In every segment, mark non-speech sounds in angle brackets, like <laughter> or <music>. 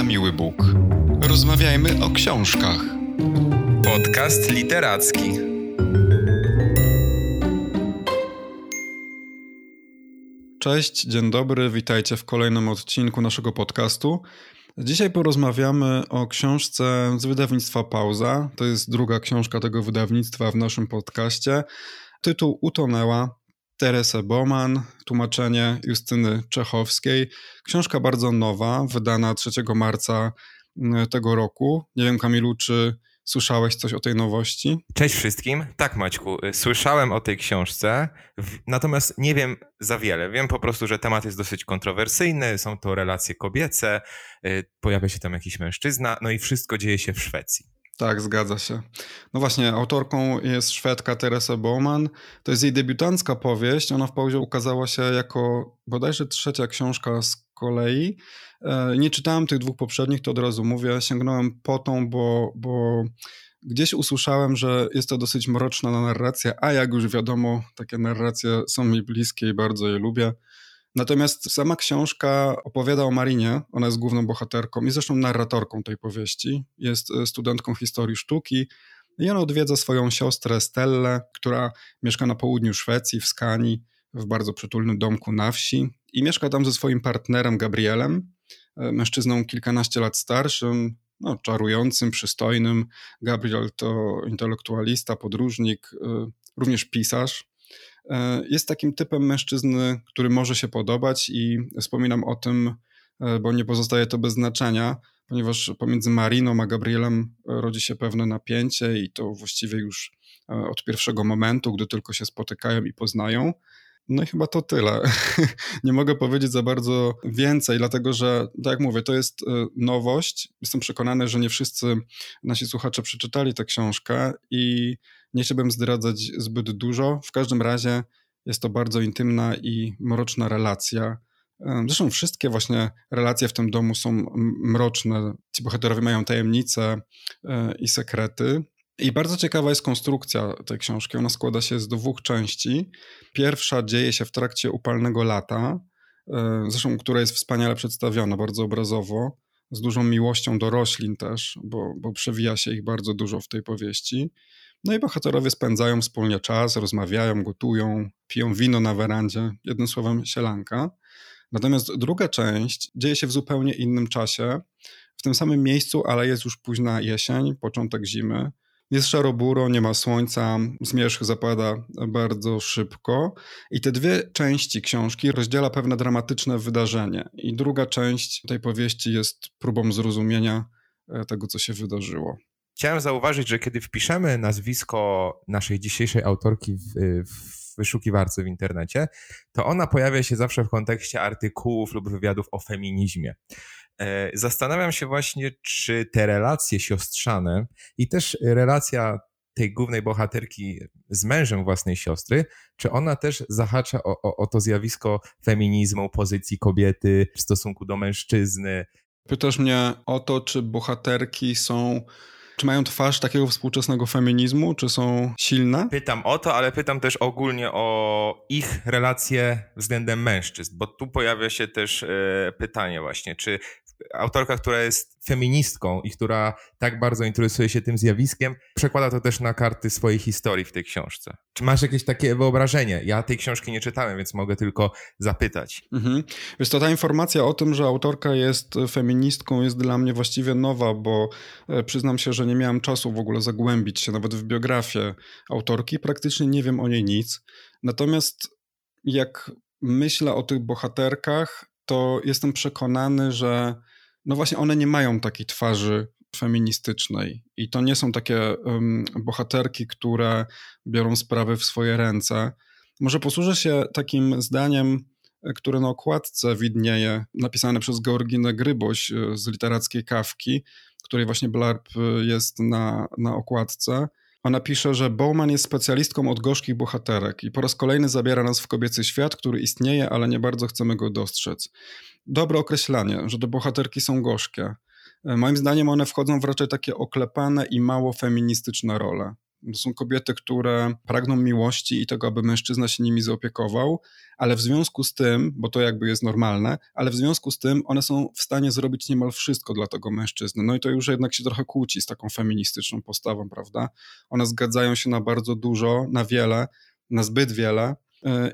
na miły Bóg. Rozmawiajmy o książkach. Podcast literacki. Cześć, dzień dobry, witajcie w kolejnym odcinku naszego podcastu. Dzisiaj porozmawiamy o książce z wydawnictwa Pauza. To jest druga książka tego wydawnictwa w naszym podcaście. Tytuł Utonęła. Teresa Bowman, tłumaczenie Justyny Czechowskiej. Książka bardzo nowa, wydana 3 marca mm, tego roku. Nie wiem, Kamilu, czy Słyszałeś coś o tej nowości? Cześć wszystkim. Tak, Maćku, słyszałem o tej książce, natomiast nie wiem za wiele. Wiem po prostu, że temat jest dosyć kontrowersyjny, są to relacje kobiece, y, pojawia się tam jakiś mężczyzna, no i wszystko dzieje się w Szwecji. Tak, zgadza się. No właśnie, autorką jest Szwedka Teresa Bowman. To jest jej debiutancka powieść. Ona w pauzie ukazała się jako bodajże trzecia książka z kolei. E, nie czytałem tych dwóch poprzednich, to od razu mówię. Sięgnąłem po tą, bo, bo gdzieś usłyszałem, że jest to dosyć mroczna narracja, a jak już wiadomo, takie narracje są mi bliskie i bardzo je lubię. Natomiast sama książka opowiada o Marinie, ona jest główną bohaterką i zresztą narratorką tej powieści. Jest e, studentką historii sztuki i ona odwiedza swoją siostrę Stellę, która mieszka na południu Szwecji, w Skanii, w bardzo przytulnym domku na wsi i mieszka tam ze swoim partnerem Gabrielem, e, mężczyzną kilkanaście lat starszym, no, czarującym, przystojnym. Gabriel to intelektualista, podróżnik, e, również pisarz. E, jest takim typem mężczyzny, który może się podobać i wspominam o tym, bo nie pozostaje to bez znaczenia, ponieważ pomiędzy Mariną a Gabrielem rodzi się pewne napięcie i to właściwie już od pierwszego momentu, gdy tylko się spotykają i poznają. No i chyba to tyle. <laughs> Nie mogę powiedzieć za bardzo więcej, dlatego że, tak jak mówię, to jest e, nowość. Jestem przekonany, że nie wszyscy nasi słuchacze przeczytali tę książkę i nie chciałbym zdradzać zbyt dużo. W każdym razie jest to bardzo intymna i mroczna relacja. Zresztą wszystkie właśnie relacje w tym domu są mroczne. Ci bohaterowie mają tajemnice e, i sekrety. I bardzo ciekawa jest konstrukcja tej książki. Ona składa się z dwóch części. Pierwsza dzieje się w trakcie upalnego lata, e, zresztą która jest wspaniale przedstawiona, bardzo obrazowo, z dużą miłością do roślin też, bo, bo przewija się ich bardzo dużo w tej powieści. No i bohaterowie spędzają wspólnie czas, rozmawiają, gotują, piją wino na werandzie, jednym słowem sielanka. Natomiast druga część dzieje się w zupełnie innym czasie, w tym samym miejscu, ale jest już późna jesień, początek zimy. Jest szaro-buro, nie ma słońca, zmierzch zapada bardzo szybko i te dwie części książki rozdziela pewne dramatyczne wydarzenie i druga część tej powieści jest próbą zrozumienia e, tego, co się wydarzyło. Chciałem zauważyć, że kiedy wpiszemy nazwisko naszej dzisiejszej autorki w, w wyszukiwarce w internecie, to ona pojawia się zawsze w kontekście artykułów lub wywiadów o feminizmie. E, zastanawiam się właśnie, czy te relacje siostrzane i też relacja tej głównej bohaterki z mężem własnej siostry, czy ona też zahacza o, o, o to zjawisko feminizmu, pozycji kobiety w stosunku do mężczyzny. Pytasz mnie o to, czy bohaterki są czy mają twarz takiego współczesnego feminizmu, czy są silne? Pytam o to, ale pytam też ogólnie o ich relacje względem mężczyzn, bo tu pojawia się też e, pytanie właśnie, czy autorka, która jest feministką i która tak bardzo interesuje się tym zjawiskiem, przekłada to też na karty swojej historii w tej książce. Czy masz jakieś takie wyobrażenie? Ja tej książki nie czytałem, więc mogę tylko zapytać. Mhm. To ta informacja o tym, że autorka jest feministką jest dla mnie właściwie nowa, bo e, przyznam się, że nie miałem czasu w ogóle zagłębić się nawet w biografię autorki. Praktycznie nie wiem o niej nic. Natomiast jak myślę o tych bohaterkach, to jestem przekonany, że no właśnie one nie mają takiej twarzy feministycznej i to nie są takie um, bohaterki, które biorą sprawy w swoje ręce. Może posłużę się takim zdaniem, które na okładce widnieje, napisane przez Georginę Gryboś e, z literackiej kawki, której właśnie blarb e, jest na, na okładce. Ona pisze, że Bowman jest specjalistką od gorzkich bohaterek i po raz kolejny zabiera nas w kobiecy świat, który istnieje, ale nie bardzo chcemy go dostrzec. Dobre określanie, że te bohaterki są gorzkie. E, moim zdaniem one wchodzą w raczej takie oklepane i mało feministyczne role. Są kobiety, które pragną miłości i tego, aby mężczyzna się nimi zaopiekował, ale w związku z tym, bo to jakby jest normalne, ale w związku z tym one są w stanie zrobić niemal wszystko dla tego mężczyzny. No i to już jednak się trochę kłóci z taką feministyczną postawą, prawda? One zgadzają się na bardzo dużo, na wiele, na zbyt wiele,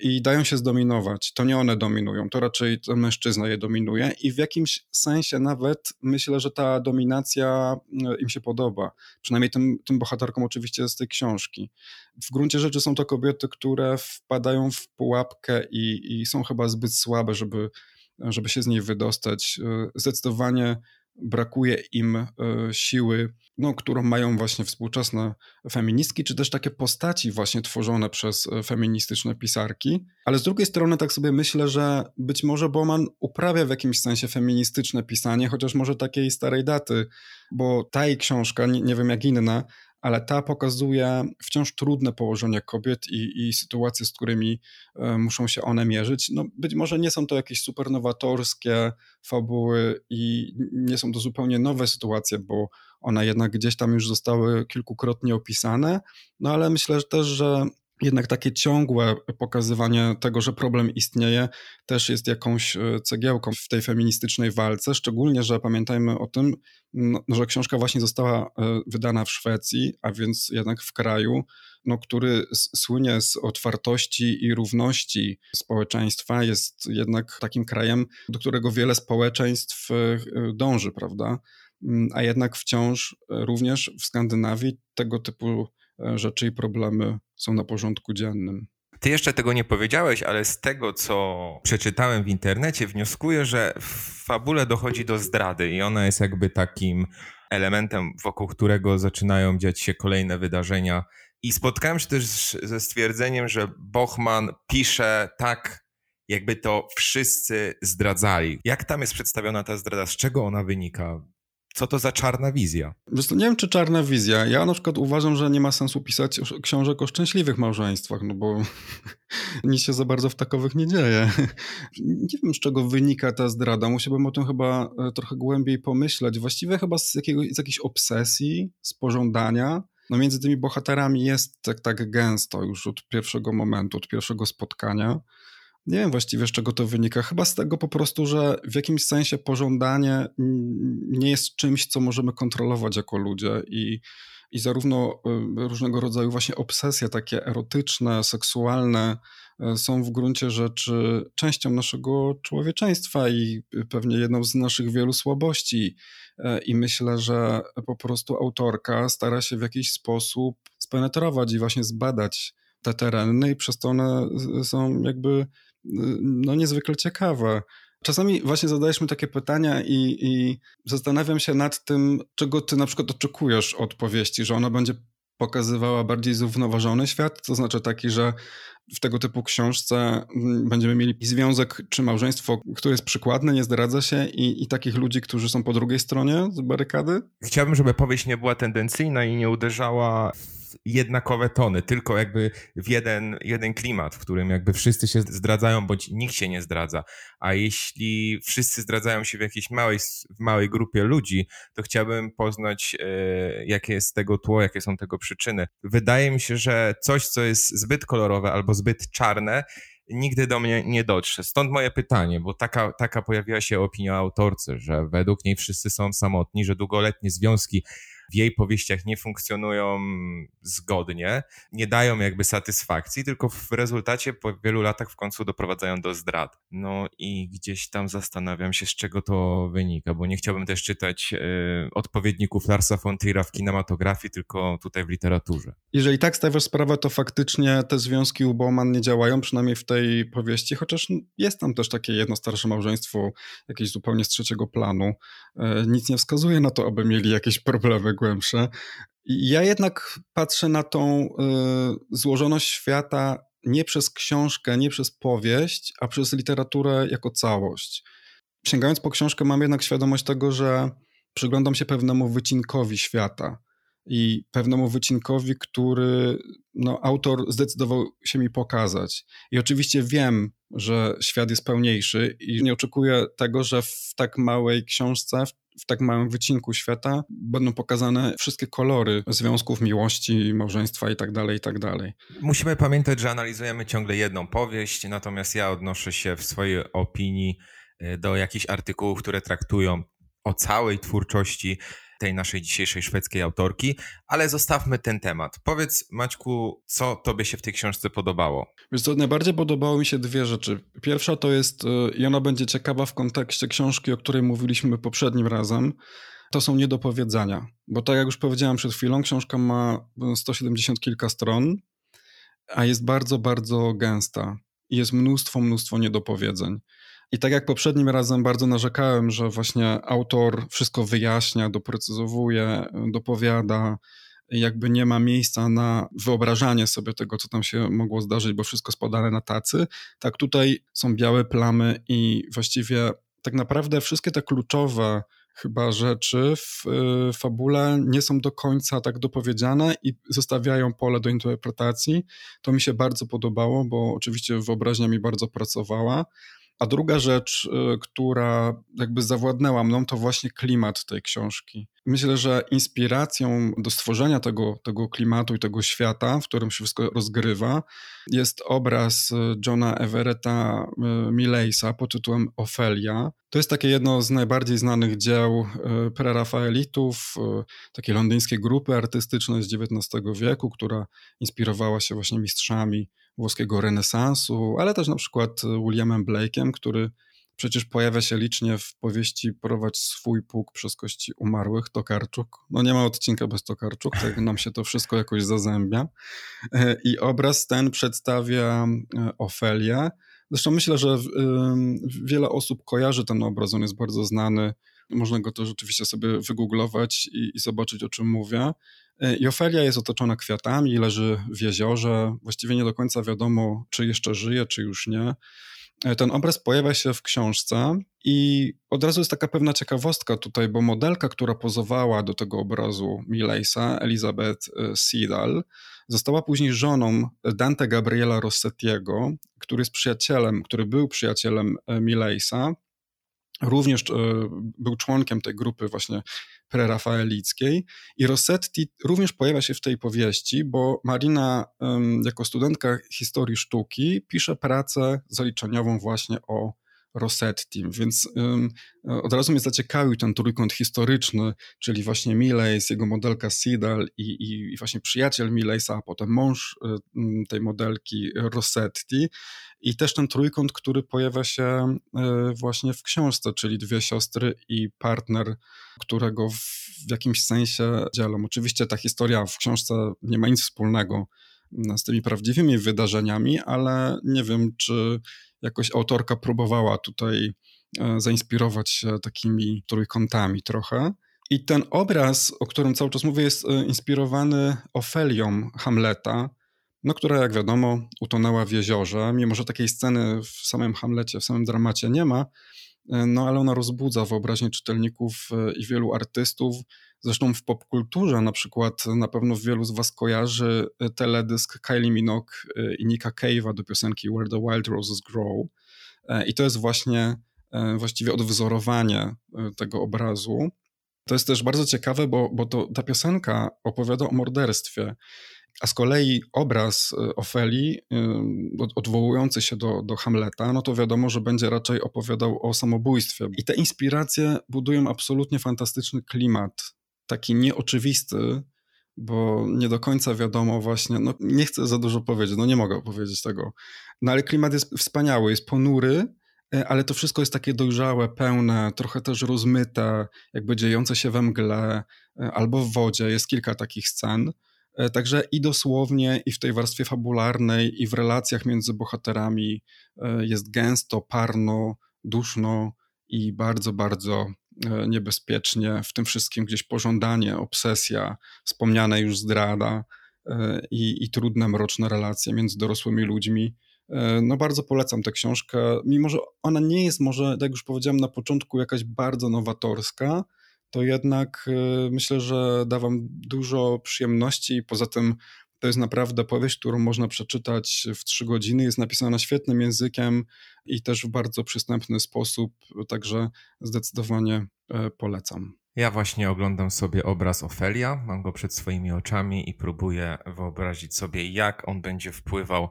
i dają się zdominować. To nie one dominują, to raczej to mężczyzna je dominuje i w jakimś sensie nawet myślę, że ta dominacja e, im się podoba. Przynajmniej tym, tym bohaterkom oczywiście z tej książki. W gruncie rzeczy są to kobiety, które wpadają w pułapkę i, i są chyba zbyt słabe, żeby, żeby się z niej wydostać. E, zdecydowanie brakuje im e, siły, no, którą mają właśnie współczesne feministki, czy też takie postaci właśnie tworzone przez e, feministyczne pisarki. Ale z drugiej strony tak sobie myślę, że być może Bowman uprawia w jakimś sensie feministyczne pisanie, chociaż może takiej starej daty, bo ta jej książka, nie, nie wiem jak inne, ale ta pokazuje wciąż trudne położenie kobiet i, i sytuacje, z którymi e, muszą się one mierzyć. No, być może nie są to jakieś supernowatorskie fabuły i nie są to zupełnie nowe sytuacje, bo one jednak gdzieś tam już zostały kilkukrotnie opisane, no ale myślę też, że jednak takie ciągłe pokazywanie tego, że problem istnieje, też jest jakąś e, cegiełką w tej feministycznej walce. Szczególnie, że pamiętajmy o tym, no, że książka właśnie została e, wydana w Szwecji, a więc jednak w kraju, no, który słynie z otwartości i równości społeczeństwa, jest jednak takim krajem, do którego wiele społeczeństw e, dąży, prawda? Mm, a jednak wciąż również w Skandynawii tego typu rzeczy i problemy są na porządku dziennym. Ty jeszcze tego nie powiedziałeś, ale z tego, co przeczytałem w internecie, wnioskuję, że w fabule dochodzi do zdrady i ona jest jakby takim elementem, wokół którego zaczynają dziać się kolejne wydarzenia. I spotkałem się też ze stwierdzeniem, że Bochman pisze tak, jakby to wszyscy zdradzali. Jak tam jest przedstawiona ta zdrada? Z czego ona wynika? Co to za czarna wizja? Wiesz, nie wiem, czy czarna wizja. Ja na przykład uważam, że nie ma sensu pisać książek o szczęśliwych małżeństwach, no bo <laughs> nic się za bardzo w takowych nie dzieje. <laughs> Nie wiem, z czego wynika ta zdrada. Musiałbym o tym chyba e, trochę głębiej pomyśleć. Właściwie chyba z, z jakiejś obsesji, z pożądania. No między tymi bohaterami jest tak, tak gęsto już od pierwszego momentu, od pierwszego spotkania. Nie wiem właściwie z czego to wynika. Chyba z tego po prostu, że w jakimś sensie pożądanie nie jest czymś, co możemy kontrolować jako ludzie i, i zarówno y, różnego rodzaju właśnie obsesje takie erotyczne, seksualne y, są w gruncie rzeczy częścią naszego człowieczeństwa i pewnie jedną z naszych wielu słabości. Y, I myślę, że po prostu autorka stara się w jakiś sposób spenetrować i właśnie zbadać te tereny, i przez to one są jakby no niezwykle ciekawe. Czasami właśnie zadajesz mi takie pytania i, i zastanawiam się nad tym, czego ty na przykład oczekujesz od powieści, że ona będzie pokazywała bardziej zrównoważony świat, to znaczy taki, że w tego typu książce mm, będziemy mieli związek czy małżeństwo, które jest przykładne, nie zdradza się i, i takich ludzi, którzy są po drugiej stronie barykady? Chciałbym, żeby powieść nie była tendencyjna i nie uderzała jednakowe tony, tylko jakby w jeden, jeden klimat, w którym jakby wszyscy się zdradzają, bądź nikt się nie zdradza. A jeśli wszyscy zdradzają się w jakiejś małej, w małej grupie ludzi, to chciałbym poznać, e, jakie jest tego tło, jakie są tego przyczyny. Wydaje mi się, że coś, co jest zbyt kolorowe albo zbyt czarne, nigdy do mnie nie dotrze. Stąd moje pytanie, bo taka, taka pojawiła się opinia autorcy, że według niej wszyscy są samotni, że długoletnie związki w jej powieściach nie funkcjonują zgodnie, nie dają jakby satysfakcji, tylko w rezultacie po wielu latach w końcu doprowadzają do zdrad. No i gdzieś tam zastanawiam się, z czego to wynika, bo nie chciałbym też czytać y, odpowiedników Larsa von Trier'a w kinematografii, tylko tutaj w literaturze. Jeżeli tak stawiasz sprawę, to faktycznie te związki u nie działają, przynajmniej w tej powieści, chociaż jest tam też takie jedno starsze małżeństwo, jakieś zupełnie z trzeciego planu. Y, nic nie wskazuje na to, aby mieli jakieś problemy głębsze. Ja jednak patrzę na tą y, złożoność świata nie przez książkę, nie przez powieść, a przez literaturę jako całość. Sięgając po książkę, mam jednak świadomość tego, że przyglądam się pewnemu wycinkowi świata. I pewnemu wycinkowi, który no, autor zdecydował się mi pokazać. I oczywiście wiem, że świat jest pełniejszy i nie oczekuję tego, że w tak małej książce, w tak małym wycinku świata będą pokazane wszystkie kolory związków, miłości, małżeństwa itd., tak itd. Tak Musimy pamiętać, że analizujemy ciągle jedną powieść, natomiast ja odnoszę się w swojej opinii y, do jakichś artykułów, które traktują o całej twórczości tej naszej dzisiejszej szwedzkiej autorki, ale zostawmy ten temat. Powiedz, Maćku, co tobie się w tej książce podobało? Wiesz co, najbardziej podobało mi się dwie rzeczy. Pierwsza to jest, y, i ona będzie ciekawa w kontekście książki, o której mówiliśmy poprzednim razem, to są niedopowiedzenia. Bo tak jak już powiedziałem przed chwilą, książka ma 170 kilka stron, a jest bardzo, bardzo gęsta. Jest mnóstwo, mnóstwo niedopowiedzeń. I tak jak poprzednim razem bardzo narzekałem, że właśnie autor wszystko wyjaśnia, doprecyzowuje, dopowiada, jakby nie ma miejsca na wyobrażanie sobie tego, co tam się mogło zdarzyć, bo wszystko spadane na tacy, tak tutaj są białe plamy i właściwie tak naprawdę wszystkie te kluczowe chyba rzeczy w y, fabule nie są do końca tak dopowiedziane i zostawiają pole do interpretacji. To mi się bardzo podobało, bo oczywiście wyobraźnia mi bardzo pracowała. A druga rzecz, y, która jakby zawładnęła mną, to właśnie klimat tej książki. Myślę, że inspiracją do stworzenia tego, tego klimatu i tego świata, w którym się wszystko rozgrywa, jest obraz y, Johna Everetta y, Milleysa pod tytułem Ofelia. To jest takie jedno z najbardziej znanych dzieł prerafaelitów, takiej londyńskiej grupy artystycznej z XIX wieku, która inspirowała się właśnie mistrzami włoskiego renesansu, ale też na przykład Williamem Blake'em, który przecież pojawia się licznie w powieści Prowadź swój pług przez kości umarłych, Tokarczuk. No nie ma odcinka bez Tokarczuk, tak nam się to wszystko jakoś zazębia. I obraz ten przedstawia e, Ofelię. Zresztą myślę, że wiele osób kojarzy ten obraz, on jest bardzo znany. Można go też rzeczywiście sobie wygooglować i, i zobaczyć, o czym mówię. E, I Ofelia jest otoczona kwiatami, leży w jeziorze. Właściwie nie do końca wiadomo, czy jeszcze żyje, czy już nie. Ten obraz pojawia się w książce i od razu jest taka pewna ciekawostka tutaj, bo modelka, która pozowała do tego obrazu Milleysa, Elizabeth e, Seedal, została później żoną Dante Gabriela Rossettiego, który jest przyjacielem, który był przyjacielem Milleysa. Również był członkiem tej grupy właśnie prerafaelickiej. I Rossetti również pojawia się w tej powieści, bo Marina jako studentka historii sztuki pisze pracę zaliczeniową właśnie o Rossetti, więc um, od razu mnie zaciekawił ten trójkąt historyczny, czyli właśnie Millais, jego modelka Sidal i, i, właśnie przyjaciel Milleysa, a potem mąż um, tej modelki Rossetti i też ten trójkąt, który pojawia się um, właśnie w książce, czyli dwie siostry i partner, którego w, jakimś sensie dzielą. Oczywiście ta historia w książce nie ma nic wspólnego z tymi prawdziwymi wydarzeniami, ale nie wiem, czy jakoś autorka próbowała tutaj e, zainspirować się takimi trójkątami trochę. I ten obraz, o którym cały czas mówię, jest e, inspirowany Ofelią Hamleta, no, która, jak wiadomo, utonęła w jeziorze. Mimo, że takiej sceny w samym Hamlecie, w samym dramacie nie ma, e, no ale ona rozbudza wyobraźnię czytelników i wielu artystów. Zresztą w popkulturze na przykład na pewno wielu z was kojarzy e, teledysk Kylie Minogue e, i Nika Cave'a do piosenki Where the Wild Roses Grow. E, I to jest właśnie właściwie odwzorowanie tego obrazu. To jest też bardzo ciekawe, bo, bo to, ta piosenka opowiada o morderstwie, a z kolei obraz Ofeli, odwołujący się do, do Hamleta, no to wiadomo, że będzie raczej opowiadał o samobójstwie. I te inspiracje budują absolutnie fantastyczny klimat taki nieoczywisty, bo nie do końca wiadomo właśnie, no nie chcę za dużo powiedzieć, no nie mogę powiedzieć tego, no ale klimat jest wspaniały, jest ponury, e, ale to wszystko jest takie dojrzałe, pełne, trochę też rozmyte, jakby dziejące się we mgle e, albo w wodzie, jest kilka takich scen, e, Także i dosłownie, i w tej warstwie fabularnej, i w relacjach między bohaterami jest gęsto, parno, duszno i bardzo, bardzo niebezpiecznie, w tym wszystkim gdzieś pożądanie, obsesja, wspomniana już zdrada e, i, i trudne, mroczne relacje między dorosłymi ludźmi. E, no bardzo polecam tę książkę, mimo że ona nie jest może, tak jak już powiedziałem na początku, jakaś bardzo nowatorska, to jednak myślę, że da wam dużo przyjemności i poza tym to jest naprawdę powieść, którą można przeczytać w trzy godziny. Jest napisana świetnym językiem i też w bardzo przystępny sposób, także zdecydowanie e, polecam. Ja właśnie oglądam sobie obraz Ofelia, mam go przed swoimi oczami i próbuję wyobrazić sobie, jak on będzie wpływał,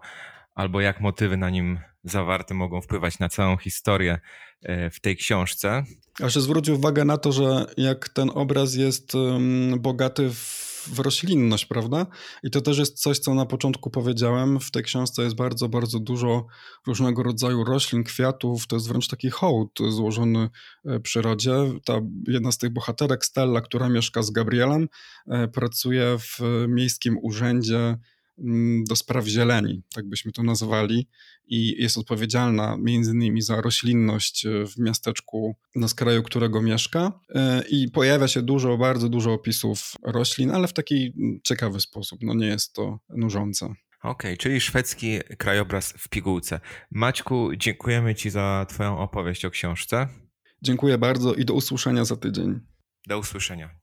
albo jak motywy na nim zawarte mogą wpływać na całą historię e, w tej książce. Aż zwróć uwagę na to, że jak ten obraz jest bogaty w w roślinność, prawda? I to też jest coś, co na początku powiedziałem. W tej książce jest bardzo, bardzo dużo różnego rodzaju roślin, kwiatów. To jest wręcz taki hołd złożony e, przyrodzie. Ta jedna z tych bohaterek, Stella, która mieszka z Gabrielem, e, pracuje w miejskim urzędzie do spraw zieleni, tak byśmy to nazwali, i jest odpowiedzialna między innymi za roślinność e, w miasteczku, na skraju którego mieszka. E, I pojawia się dużo, bardzo dużo opisów roślin, ale w taki mm, ciekawy sposób. No nie jest to nużące. Okej, okay, czyli szwedzki krajobraz w pigułce. Maćku, dziękujemy Ci za Twoją opowieść o książce. Dziękuję bardzo i do usłyszenia za tydzień. Do usłyszenia.